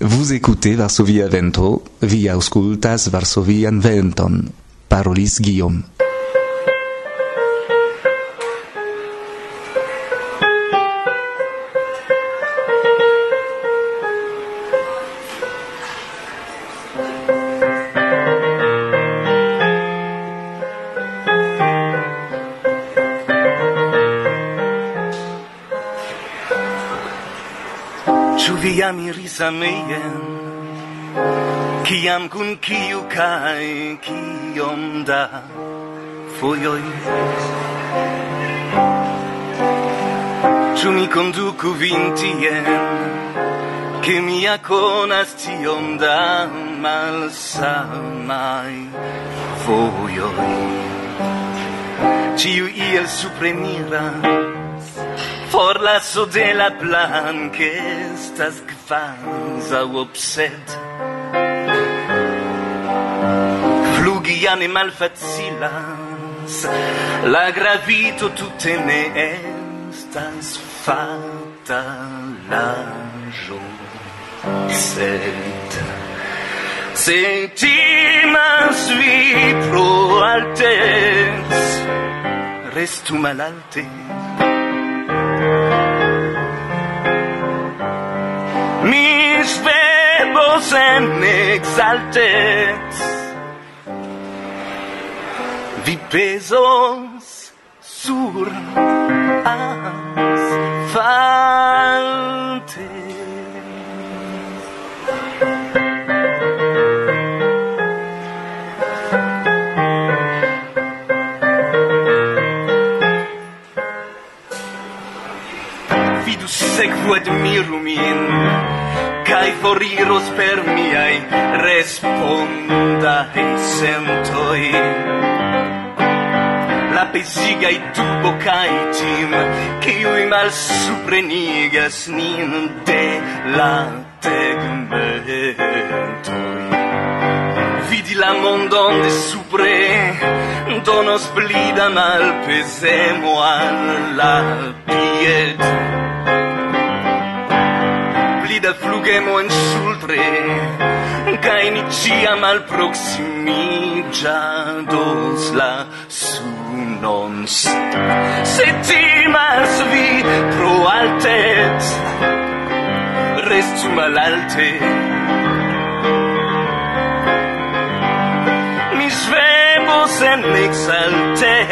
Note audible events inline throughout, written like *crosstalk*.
Vous écoutez Varsovia Vento, via auscultas Varsovian Venton, parolis Guillaume. samien kiam kun kiu kaj kiom da fojoj Ĉu mi konduku vin tien ke mi ja konas tiom da malsamaj fojoj Ĉiu iel supreniras forlaso de la plan que estas fans are upset. Flugian et malfacilans, la gravito tutte ne estas fatalajo sed. Sentimas pro altes, restu malalte. Dios en exaltes. Vi pesos sur asfaltes. foriros per miai respondai sentoi. La pesigai tubo cae tim ciui mal suprenigas nin de la tegmentoi. Vidi la mondon de supre donos pli al malpesemo alla pietà flugemo en ŝultre kaj ni ĉiam alproksimiĝados la sunon se timas vi pro altet restu malalte mi svemos en exaltet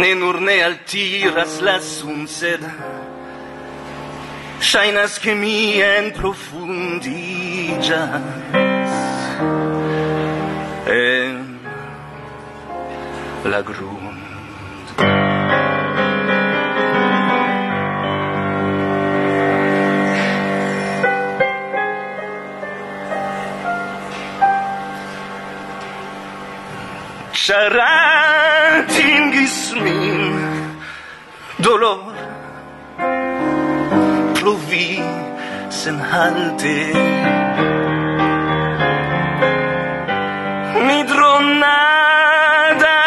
Ne nur ne altiras la sun, sed Shainas che mi en profundigas. En la grund. Charan dolor. Pluvi sen halte. Mi dronada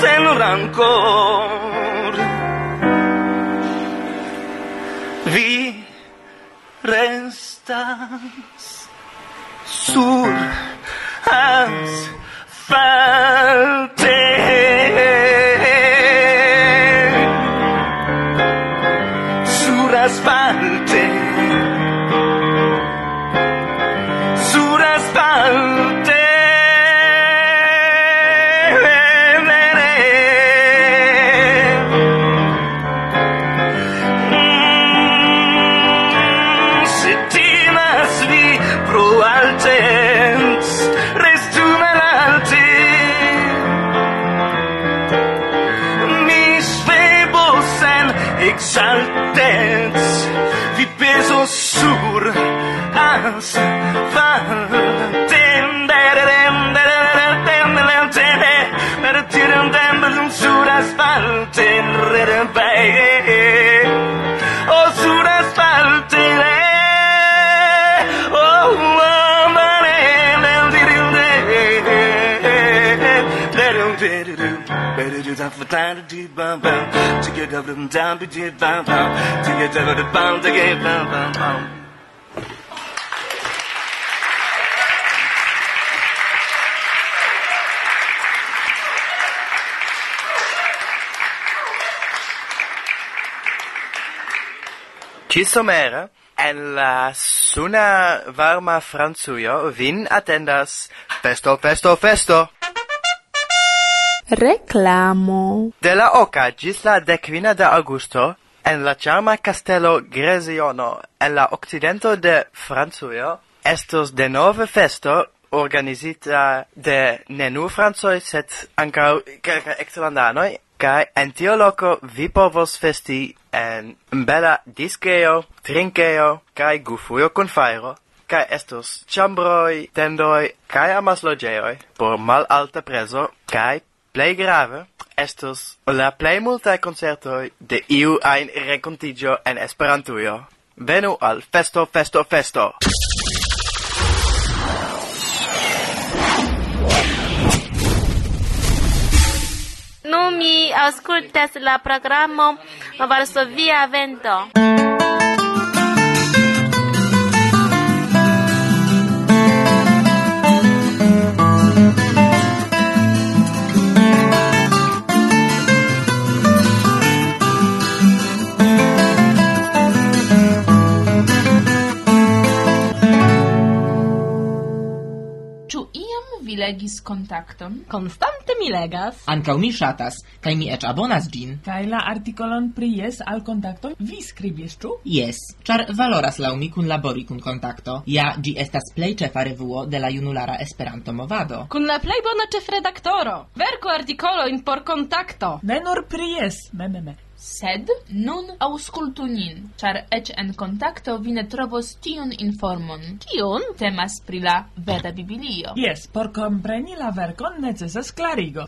sen rancor. Vi restas sur asfalte better do, better do that for time to do bum bum. To get up and down, be did bum bum. To get up and down, to get bum bum bum. Ci somera, en la suna varma Franzujo vin attendas festo, festo, festo! Reclamo. De la oca gis la decvina de augusto, en la charma castello Gresiono, en la occidento de Franzuio, estos de nove festo organizita de ne nur Franzoi, set ancau quelca eksterlandanoj, kai en tio loco vi povos festi en bella disqueo, trinkejo kai gufuio con fairo, kai estos chambroi, tendoi, kai amas logeoi, por malalta preso, kai plei grave estus la plei multaj koncertoj de iu ein recontigio en Esperantujo. Venu al festo, festo, festo! Nu mi auscultas la programo Varsovia Vento. vi legis kontakton? Konstante mi legas. Ankaŭ mi ŝatas, kaj mi eĉ abonas ĝin. Kaj la artikolon pri jes al kontakto vi skribis, ĉu? Jes, ĉar valoras laŭ mi kunlabori kun kontakto. Ja, ĝi estas plej ĉefa revuo de la junulara Esperanto-movado. Kun la plej bona ĉefredaktoro. Verku artikolojn por kontakto. Ne nur pri jes, me, me, me. Sed nun aŭskultu nin, ĉar eĉ en kontakto vi ne trovos tiun informon. Kiun temas pri la veda Biblio? Jes, por kompreni la verkon necesas klarigo.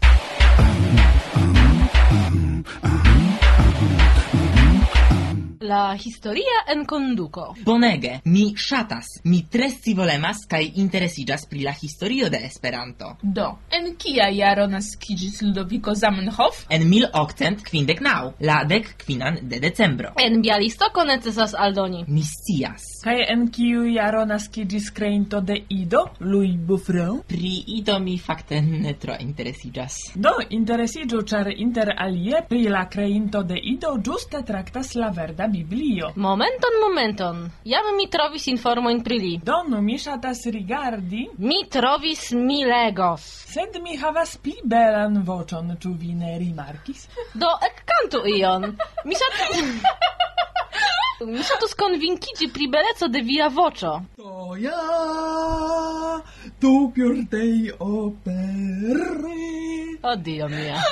La historia en conduco. Bonege, mi shatas, mi tre scivolemas kai interesiĝas pri la historio de Esperanto. Do, en kia jaro naskiĝis Ludoviko Zamenhof? En 1859, la dek kvinan de decembro. En Bialistoko necesas aldoni. Mi scias. Kaj en kiu jaro naskiĝis kreinto de Ido, Louis Buffon? Pri Ido mi fakte ne tro interesiĝas. Do, interesiĝu ĉar inter alie pri la kreinto de Ido ĝuste traktas la verda Biblio Biblio. Momenton, momenton. Jam mi trovis informojn pri li. Donu, mi ŝatas rigardi. Mi trovis milegos. Sed mi havas pli belan voĉon, ĉu vi ne rimarkis? Do ekkantu ion. Mi ŝatas... *laughs* mi ŝatus konvinkiĝi pri beleco de via voĉo. To ja, tu piortej opere. Oddio mia. *laughs*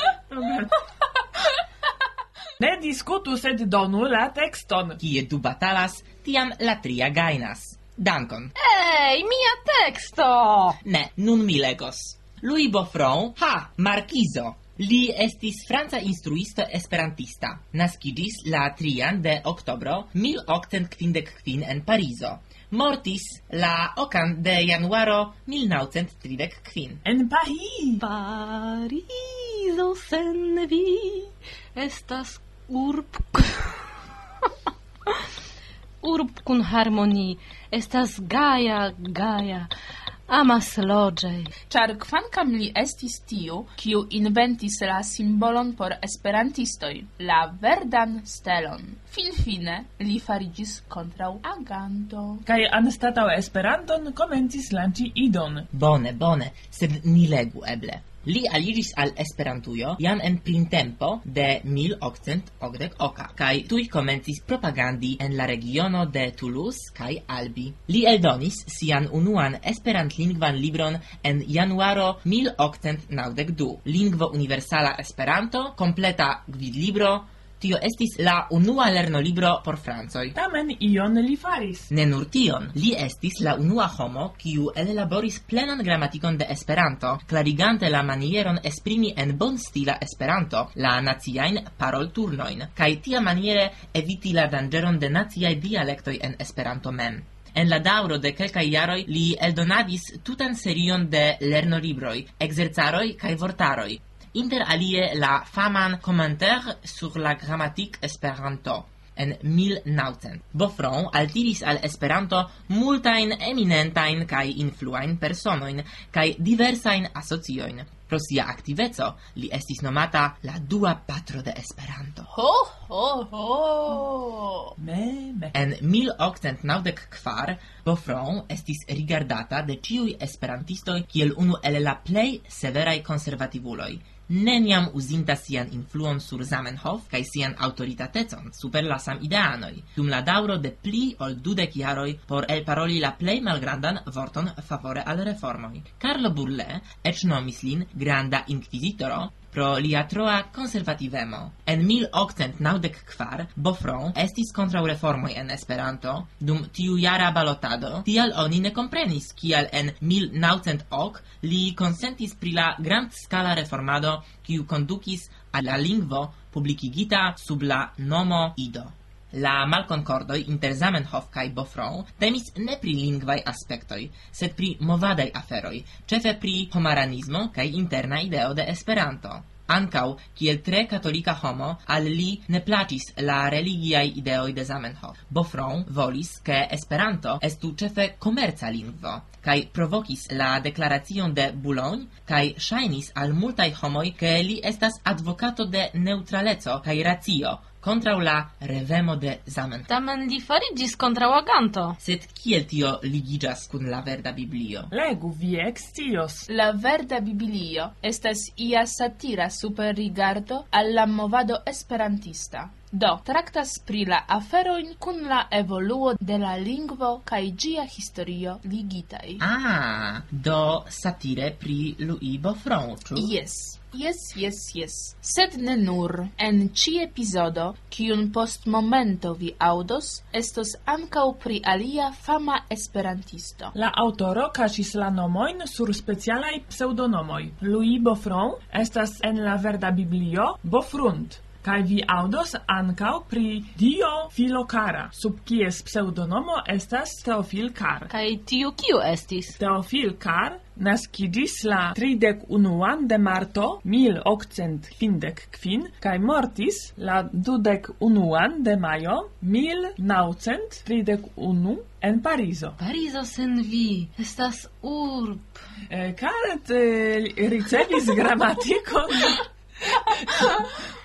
Ne diskutu, sed donu la tekston. Kie du batalas, tiam la tria gainas. Dankon. Ej, mia teksto! Ne, nun mi legos. Louis Boffron, ha, markizo. Li estis franca instruisto esperantista. Naskidis la trian de oktobro 1855 en Parizo. Mortis la okan de januaro 1935. En Paris! Parizo sen vi estas urb *laughs* urb kun harmonii. Estas gaja gaja amas loĝej ĉar kvankam li estis tiu kiu inventis la simbolon por esperantistoj la verdan stelon. Finfine li fariĝis kontraŭ aganto kaj anstataŭ esperanton komencis lanĉi idon. Bone bone sed ni legu eble. Li aliris al Esperantujo jam en printempo de 1888 kaj tuj komencis propagandi en la regiono de Toulouse kaj Albi. Li eldonis sian unuan esperantlingvan libron en januaro 1892, Lingvo Universala Esperanto, kompleta gvidlibro Tio estis la unua lernolibro por francoj. Tamen ion li faris. Ne nur tion, li estis la unua homo kiu ellaboris plenan gramatikon de Esperanto, klarigante la manieron esprimi en bonstila Esperanto la naciajn parolturnojn kaj tia maniere eviti la danĝeron de naciaj dialektoj en Esperanto mem. En la dauro de kelkaj jaroj li eldonadis tutan serion de lernolibroj, ekzercaroj kaj vortaroj, inter alie la faman commentaire sur la grammatique Esperanto en 1900. Bofron altiris al Esperanto multain eminentain kaj influain personoin kaj diversain asocioin. Pro sia activezo li estis nomata la dua patro de Esperanto. Ho, ho, ho! Me, me. En 1894 Bofron estis rigardata de ciui esperantistoi kiel unu el la plej severaj konservativuloj neniam usinta sian influon sur Zamenhof kaj sian autoritatecon super la samideanoj, dum la dauro de pli ol dudek jaroj por elparoli la plej malgrandan vorton favore al reformoj. Carlo Burle eĉ nomis lin granda inkvizitoro, pro lia troa conservativemo. En 1894 Bofron estis kontraŭ reformoj en Esperanto dum tiu jara balotado, tial oni ne komprenis kial en 1910 li konsentis pri la grand-skala reformado kiu kondukis al la lingvo publikigita sub la nomo Ido. La malconcordoi inter Zamenhof kaj Bofron temis ne pri lingvai aspektoj, sed pri movadaj aferoj, cefe pri homaranismo kaj interna ideo de Esperanto. Ancau, kiel tre katolika homo al li ne placis la religiaj ideoj de Zamenhof. Bofron volis, ke Esperanto estu cefe komerca lingvo kaj provokis la deklaracion de Boulogne kaj ŝajnis al multaj homoj, ke li estas advokato de neutraleco kaj racio contra la revemo de Zamenhof. Tamen li farigis contra. Sed kiel tio ligigas kun la verda biblio? Legu, vi extios. La verda biblio estas ia satira super rigardo alla movado esperantista do traktas pri la aferoin kun la evoluo de la lingvo kaj gia historio ligitai. Ah, do satire pri Louis Bofron, ĉu? Yes. Yes, yes, yes. Sed ne nur en ci epizodo, kiun post momento vi audos, estos ancau pri alia fama esperantisto. La autoro kaŝis la nomoin sur specialai pseudonomoi. Louis Bofron estas en la verda biblio Bofrunt, Kai vi audos ankaŭ pri Dio Filokara, sub kies pseudonomo estas Teofil Kar. Kai tiu kio estis? Teofil Kar naskidis la 31 de marto 1855 kai mortis la 21 de maio 1931 en Parizo. Parizo sen vi estas urb. Eh, Karet eh, ricevis *laughs* gramatikon *laughs*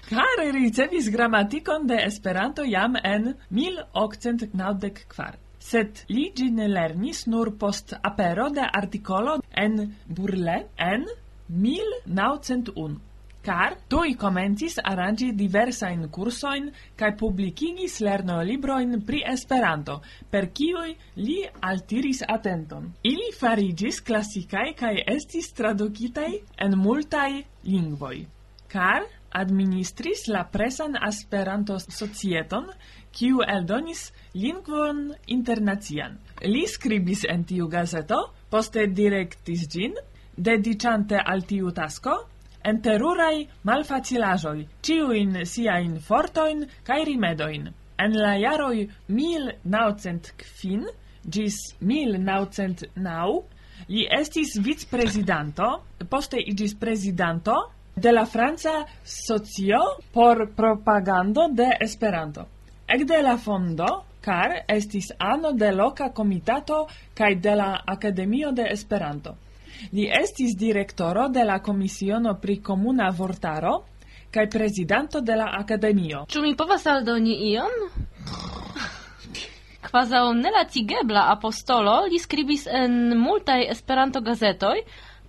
care ricevis grammaticon de Esperanto jam en 1894. Sed li gin lernis nur post apero de artikolo en Burle en 1901 car tui comencis arrangi diversain cursoin cae publicigis lerno libroin pri Esperanto, per cioi li altiris atenton. Ili farigis classicae cae estis traducitai en multai lingvoi. Car administris la presan Esperanto-societon, kiu eldonis lingvon internacian. Li skribis en tiu gazeto, poste direktis ĝin, dedicante al tiu tasko en teruraj malfacilaĵoj, ĉiujn siajn fortojn kaj rimedojn. En la jaroj 1905 ĝis 1909 li estis vicprezidanto, poste iĝis prezidanto de la Franca Socio por propagando de Esperanto. Ekde la fondo Car estis ano de loka komitato kaj de la Akademio de Esperanto. Li estis direktoro de la Komisiono pri Comuna Vortaro kaj presidanto de la Akademio. Ču mi povas aldoni ion? Kvazaŭ nelacigebla apostolo li scribis en multae Esperanto-gazetoj,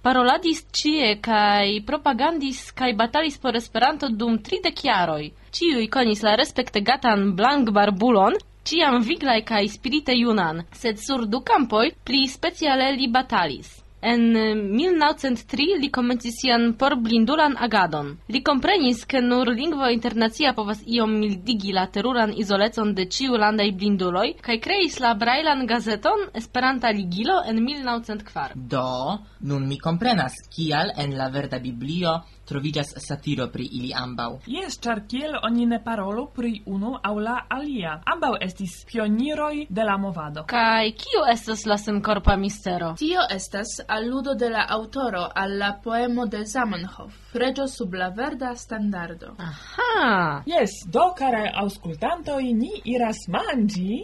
paroladis cie kai propagandis kai batalis por Esperanto dum tridek jaroj. Ĉiuj konis la respektegatan Blankbarbulon, ciam viglai kai spirite junan, sed sur du campoi pli speciale li batalis. En eh, 1903 li komencis sian por blindulan agadon. Li komprenis, ke nur lingvo internacia povas iom mildigi la teruran izolecon de ciu landaj blinduloj, kaj kreis la Brailan gazeton Esperanta Ligilo en 1904. Do, nun mi komprenas, kial en la verda biblio trovigas satiro pri ili ambau. Jes, char kiel oni ne parolo pri unu au la alia. Ambau estis pioniroi de la movado. Kaj kio estas la senkorpa mistero? Tio estas alludo de la autoro al la poemo de Zamenhof, Reĝo sub la verda standardo. Aha! Jes, do care auscultantoi, ni iras mangi,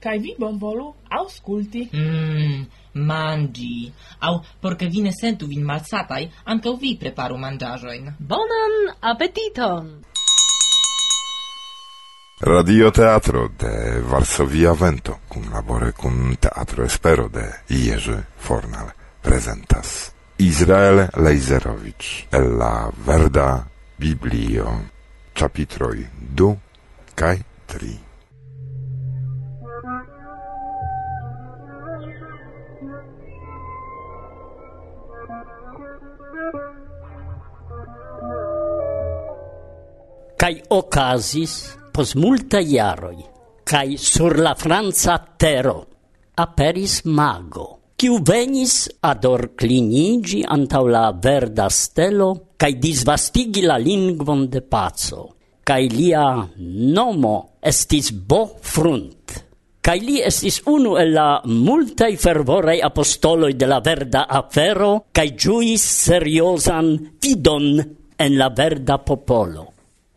kai vi bonvolu ausculti. Mm mangi, au porca vine vi ne sentu vin malsatai, anca vi preparu mangiajoin. Bonan appetiton! Radio Teatro de Varsovia Vento, cum labore cum Teatro Espero de Jerzy Fornal, presentas Israel Lejzerowicz, Ella Verda Biblio, chapitroi du, kai tri. kai okazis pos multa jaroj kai sur la franca tero aperis mago kiu venis ador clinigi antaŭ la verda stelo kai disvastigi la lingvon de paco kai lia nomo estis Bo Frunt kai li estis unu el la multaj fervoraj apostoloj de la verda afero kai ĝuis seriozan vidon en la verda popolo.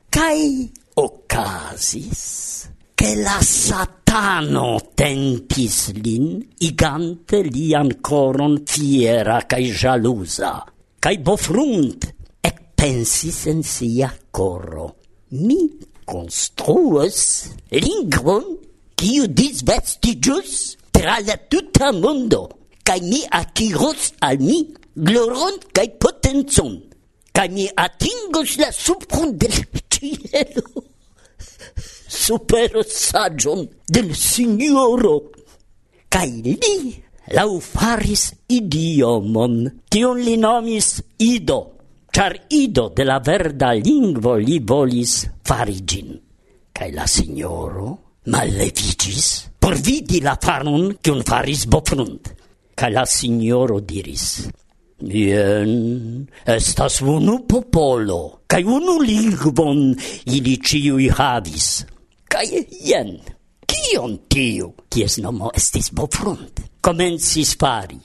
Kai ocasis che la satano tentis lin, igante lian coron fiera cae jalusa, cae bofrunt, ec pensis en sia coro. Mi construas lingvon kiu disvestigius tra la tuta mondo, cae mi aciros al mi gloron cae potenzon, cae mi atingus la subcondre cielo super sagion del signoro. Kai li lau faris idiomon tion li nomis ido char ido de la verda lingvo li volis farigin kai la signoro mallevicis por vidi la farun kiun faris bofrunt kai la signoro diris Jen estas unu popolo, kaj unu lingvon ili ĉiuj havis. Kaj jen, kion tiu, kies nomo estis Bofront, komencis fari.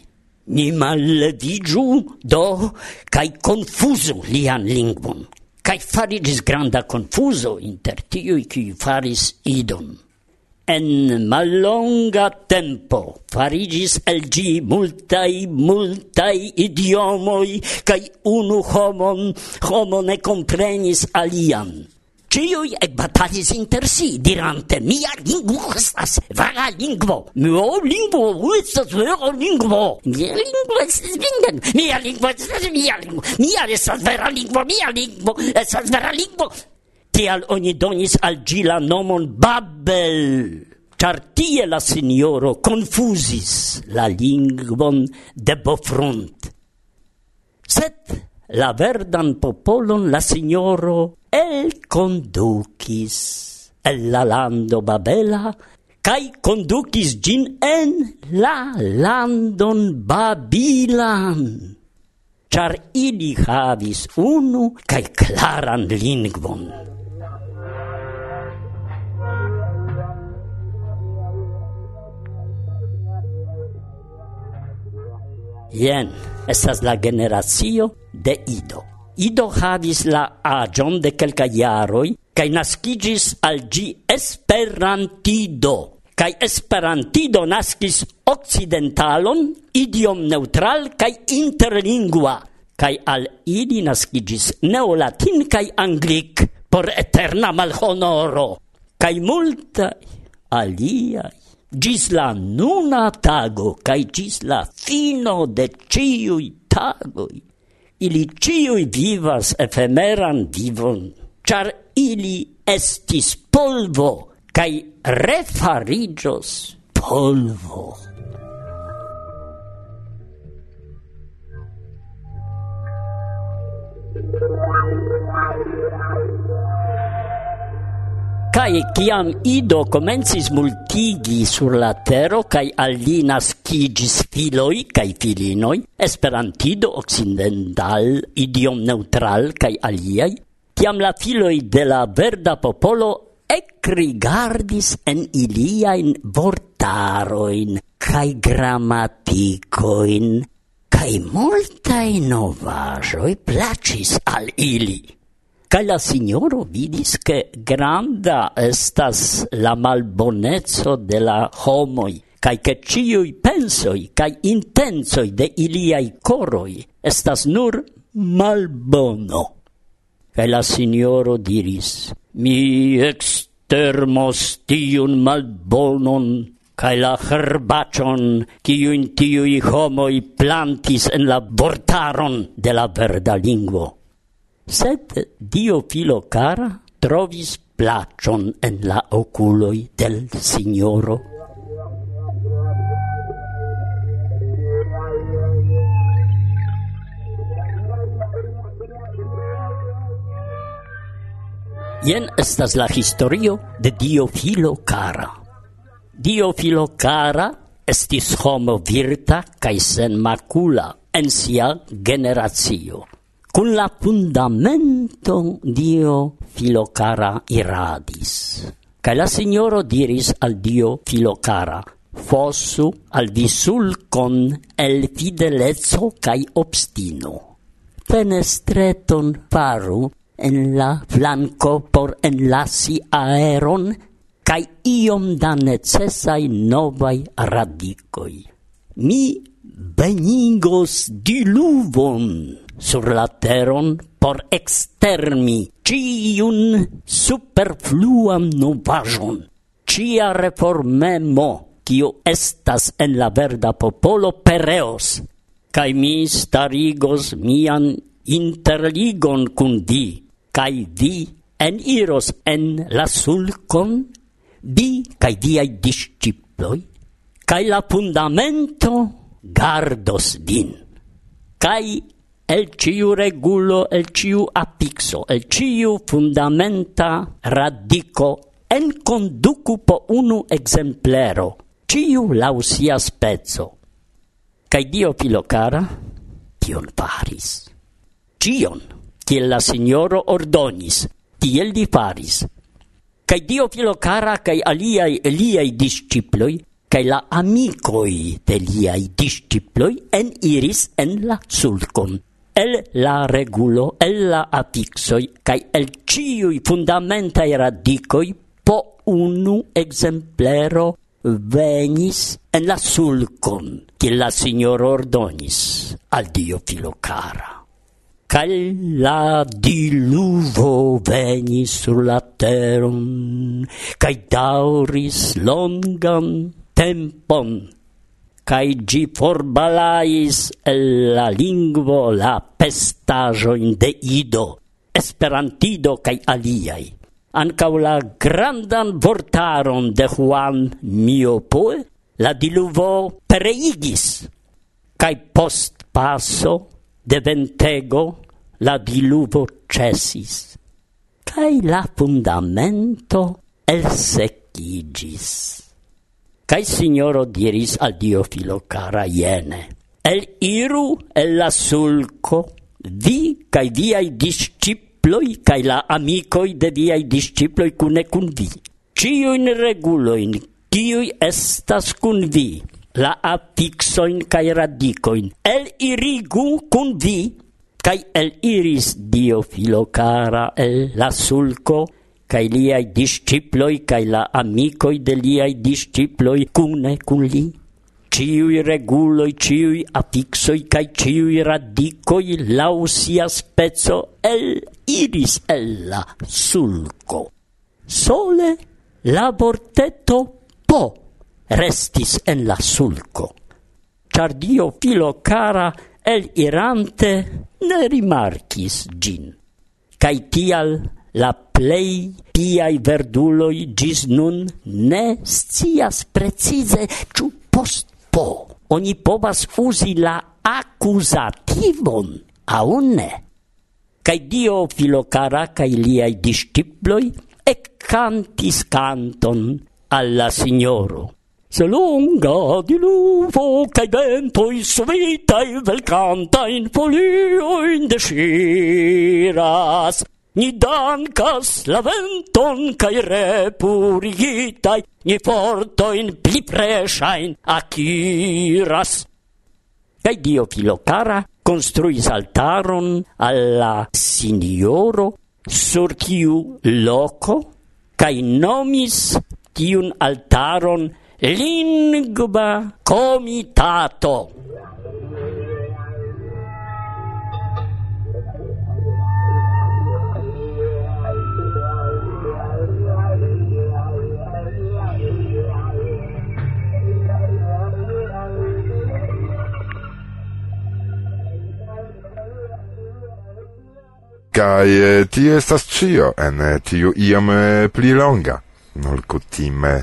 Ni malleviĝu do kaj konfuzu lian lingvon. Kaj fariĝis granda konfuzo inter tiuj, kiuj faris idon en mallonga tempo farigis el gi multai multai idiomoi kai unu homon homo ne comprenis alian. Ciui ec batalis inter si, dirante, mia lingvo estas vaga lingvo, mio lingvo estas vera lingvo, mia lingvo estas vingen, mia lingvo estas mia lingvo, mia estas vera lingvo, mia lingvo estas vera lingvo, tial oni donis al gi la nomon Babel, char tie la signoro confusis la lingvon de Bofront. Sed la verdan popolon la signoro el conducis el la lando Babela cae conducis gin en la landon Babilan, char ili havis unu kai claran lingvon. Jen estas la generacio de Ido. Ido havis la agion de kelka jaroj kaj naskiĝis al ĝi Esperantido. Kaj Esperantido naskis occidentalon, idiom neutral kaj interlingua, kaj al ili naskiĝis neolatin kaj anglik por eterna malhonoro, kaj multaj aliaj gis la nuna tago, cae gis la fino de ciui tagoi, ili ciui vivas efemeran vivon, char ili estis polvo, cae refarigios polvo. Thank you. Kai kiam Ido comencis multigi sur la tero kai al li naskigis kai filinoi, Esperantido occidental, idiom neutral kai aliai, tiam la filoi de la verda popolo ecrigardis en iliain vortaroin kai grammaticoin, kai multai novajoi placis al ili. Ca la signoro vidis che granda estas la malbonezzo de la homoi, cae che ciui pensoi, cae intensoi de iliai coroi estas nur malbono. E la signoro diris, mi extermos tiun malbonon, kai la herbacion, ciuin tiui homoi plantis en la vortaron de la verda lingvo Sed Dio filo cara trovis placion en la oculoi del Signoro. Ien estas la historio de Dio filo cara. Dio filo cara estis homo virta kaj sen macula en sia generatio. Con la fundamento Dio filocara iradis. Cae la Signoro diris al Dio filocara, fossu al vi el fidelezzo cae obstino. Fenestreton faru en la flanco por enlasi aeron cae iom da necessai novai radicoi. Mi benigos diluvon sur la teron por extermi ciun superfluam novajon. Cia reformemo, cio estas en la verda popolo pereos, cae mi starigos mian interligon cun di, cae vi eniros en la sulcon, vi cae diai disciploi, cae la fundamento gardos din. Cae el ciu regulo, el ciu apixo, el ciu fundamenta radico en conducu po unu exemplero, ciu lau sia spezzo. Cai Dio filocara tion faris. Cion, kiel la Signoro ordonis, tiel di faris. Cai Dio filocara cai aliai liai disciploi, cae la amicoi de liai disciploi en iris en la sulcon el la regulo, el la affixoi, cae el ciui fundamentai radicoi po unu exemplero venis en la sulcon, che la signor ordonis al dio filo cara. Cal la diluvo venis sur la teron, cae dauris longan tempon, cae gi forbalais el la lingvo la pestajoin de Ido, Esperantido cae aliai. Ancau la grandan vortaron de Juan Miopoe, la diluvo pereigis, cae post paso de ventego la diluvo cesis, cae la fundamento elsecigis. Cai signoro diris al dio filo cara iene, el iru el la sulco, vi cae viai disciploi cae la amicoi de viai disciploi cune cun vi. Ciuin reguloin, ciui estas cun vi, la affixoin cae radicoin, el irigu cun vi, cae el iris dio filo cara el la sulco, cae liai disciploi, cae la amicoi de liai disciploi, cune cun li. Ciui reguloi, ciui affixoi, cae ciui radicoi, lau sia spezzo, el iris el la sulco. Sole la vorteto po restis en la sulco. Char dio filo cara el irante ne rimarcis gin. Cae tial la plei piai verduloi gis nun ne scias precize ciu post po. Oni povas usi la accusativon, au ne. Cai Dio filocara cae liai disciploi ec cantis canton alla Signoro. Se lunga di luvo cae ventoi suvitai vel canta in folio in desciras, Ni dankas la venton kaj repurigitaj, ni fortojn pli prešajn akiras. Kaj Dio filokara konstruis altaron al la sinjoro sur tiu loko kaj nomis tiun altaron lingva comitato. Kai eh, tio estas cio en eh, tiu iom eh, pli longa, nol kutime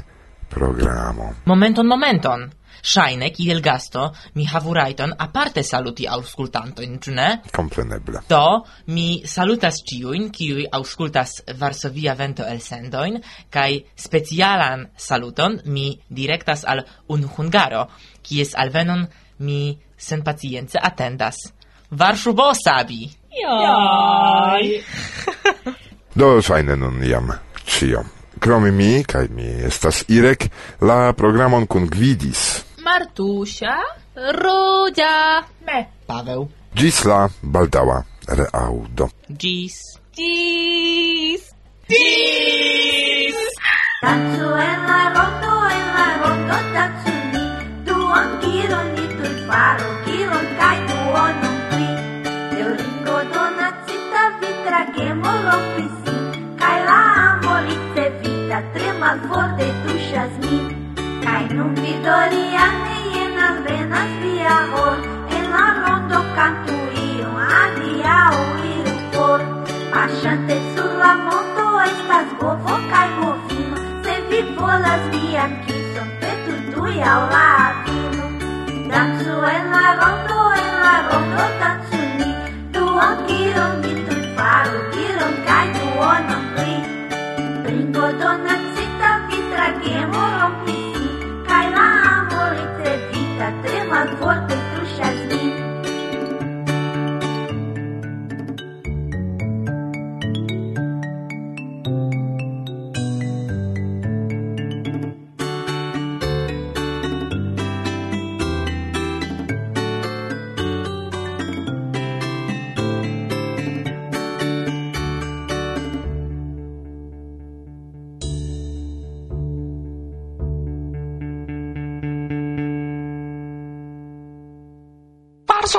programo. Momenton, momenton! Shaine, kiel gasto, mi havu rajton aparte saluti aŭskultantojn, ĉu ne? Kompreneble. Do, mi salutas ĉiujn, kiuj auskultas Varsovia Vento elsendojn, kaj specialan saluton mi direktas al un hungaro, kies alvenon mi senpacience atendas. Varshubo sabi! Jaj. *laughs* Do fajne nun jam cio. Krome mi, kaj mi estas Irek, la programon kun gvidis. Martusia, Rudzia, me, Paweł. Gis la baldała reaudo. Gis. Gis. Gis. Tanzu en la rondo, en la rondo, tanzu ni, duon anki ni tu faro. chemolopisi é cai la amolice vita Trema zvor de tu zmin cai num vidoria e je nas venas via hor En la rondo cantuion o iru por achante sur la monto estas bovo cai bovino. Se vi volas vian são petu tu aŭ la avino Dancu Yeah.